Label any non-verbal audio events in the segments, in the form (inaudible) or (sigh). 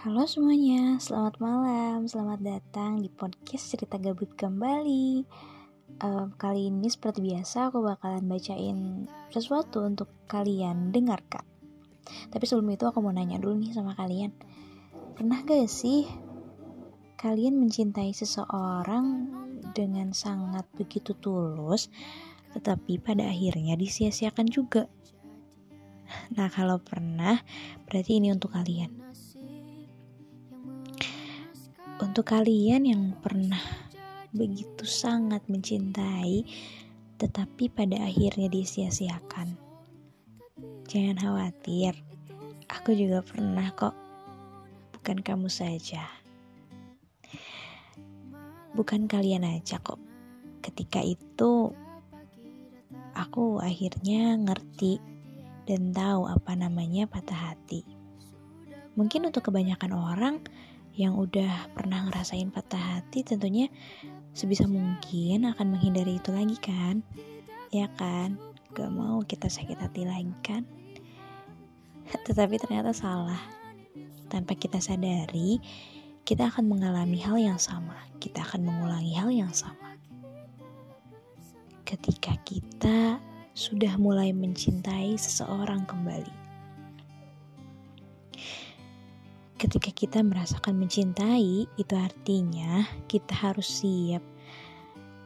Halo semuanya, selamat malam, selamat datang di podcast cerita gabut kembali. Um, kali ini seperti biasa aku bakalan bacain sesuatu untuk kalian dengarkan. Tapi sebelum itu aku mau nanya dulu nih sama kalian, pernah gak sih kalian mencintai seseorang dengan sangat begitu tulus, tetapi pada akhirnya disia-siakan juga? Nah, kalau pernah, berarti ini untuk kalian untuk kalian yang pernah begitu sangat mencintai, tetapi pada akhirnya disia-siakan, jangan khawatir. Aku juga pernah kok, bukan kamu saja. Bukan kalian aja kok. Ketika itu, aku akhirnya ngerti dan tahu apa namanya patah hati. Mungkin untuk kebanyakan orang, yang udah pernah ngerasain patah hati tentunya sebisa mungkin akan menghindari itu lagi kan? Ya kan? Gak mau kita sakit hati lagi kan? (laughs) Tetapi ternyata salah. Tanpa kita sadari kita akan mengalami hal yang sama. Kita akan mengulangi hal yang sama. Ketika kita sudah mulai mencintai seseorang kembali Ketika kita merasakan mencintai, itu artinya kita harus siap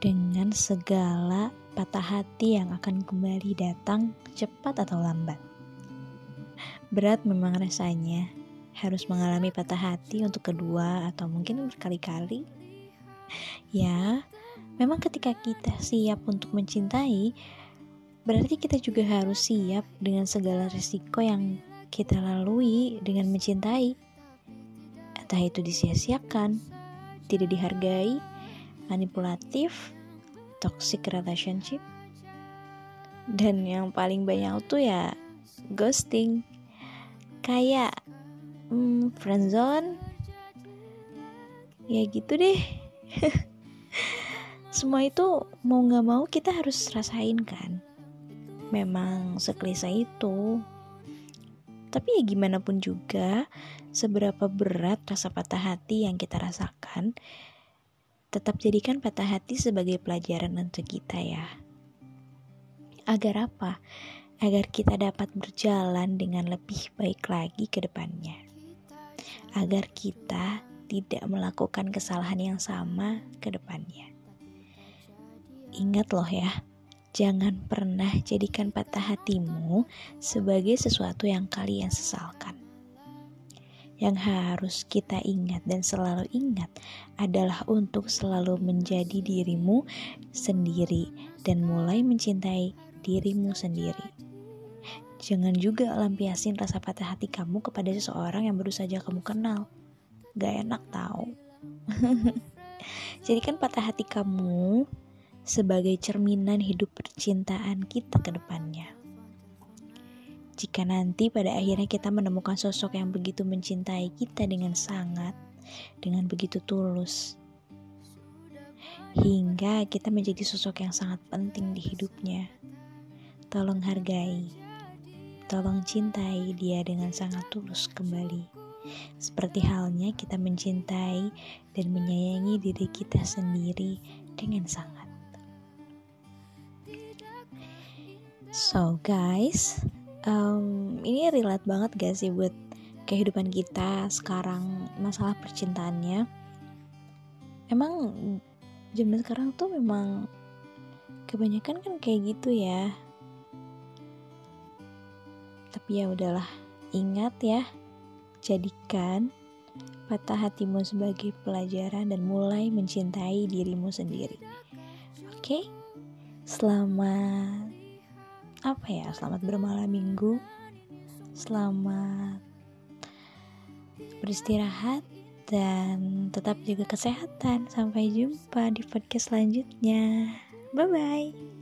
dengan segala patah hati yang akan kembali datang cepat atau lambat. Berat memang rasanya harus mengalami patah hati untuk kedua atau mungkin berkali-kali. Ya, memang ketika kita siap untuk mencintai, berarti kita juga harus siap dengan segala risiko yang kita lalui dengan mencintai entah itu disia-siakan, tidak dihargai, manipulatif, toxic relationship, dan yang paling banyak tuh ya ghosting, kayak hmm, friendzone, ya gitu deh. (laughs) Semua itu mau gak mau kita harus rasain kan. Memang seklise itu tapi ya gimana pun juga, seberapa berat rasa patah hati yang kita rasakan, tetap jadikan patah hati sebagai pelajaran untuk kita ya. Agar apa? Agar kita dapat berjalan dengan lebih baik lagi ke depannya. Agar kita tidak melakukan kesalahan yang sama ke depannya. Ingat loh ya, Jangan pernah jadikan patah hatimu sebagai sesuatu yang kalian sesalkan. Yang harus kita ingat dan selalu ingat adalah untuk selalu menjadi dirimu sendiri dan mulai mencintai dirimu sendiri. Jangan juga lampiasin rasa patah hati kamu kepada seseorang yang baru saja kamu kenal. Gak enak tau. (laughs) Jadikan patah hati kamu sebagai cerminan hidup percintaan kita ke depannya. Jika nanti pada akhirnya kita menemukan sosok yang begitu mencintai kita dengan sangat, dengan begitu tulus, hingga kita menjadi sosok yang sangat penting di hidupnya, tolong hargai, tolong cintai dia dengan sangat tulus kembali. Seperti halnya kita mencintai dan menyayangi diri kita sendiri dengan sangat. So guys, um, ini relate banget gak sih buat kehidupan kita sekarang masalah percintaannya? Emang zaman sekarang tuh memang kebanyakan kan kayak gitu ya. Tapi ya udahlah, ingat ya, jadikan patah hatimu sebagai pelajaran dan mulai mencintai dirimu sendiri. Oke, okay? Selamat apa ya selamat bermalam minggu. Selamat beristirahat dan tetap jaga kesehatan. Sampai jumpa di podcast selanjutnya. Bye bye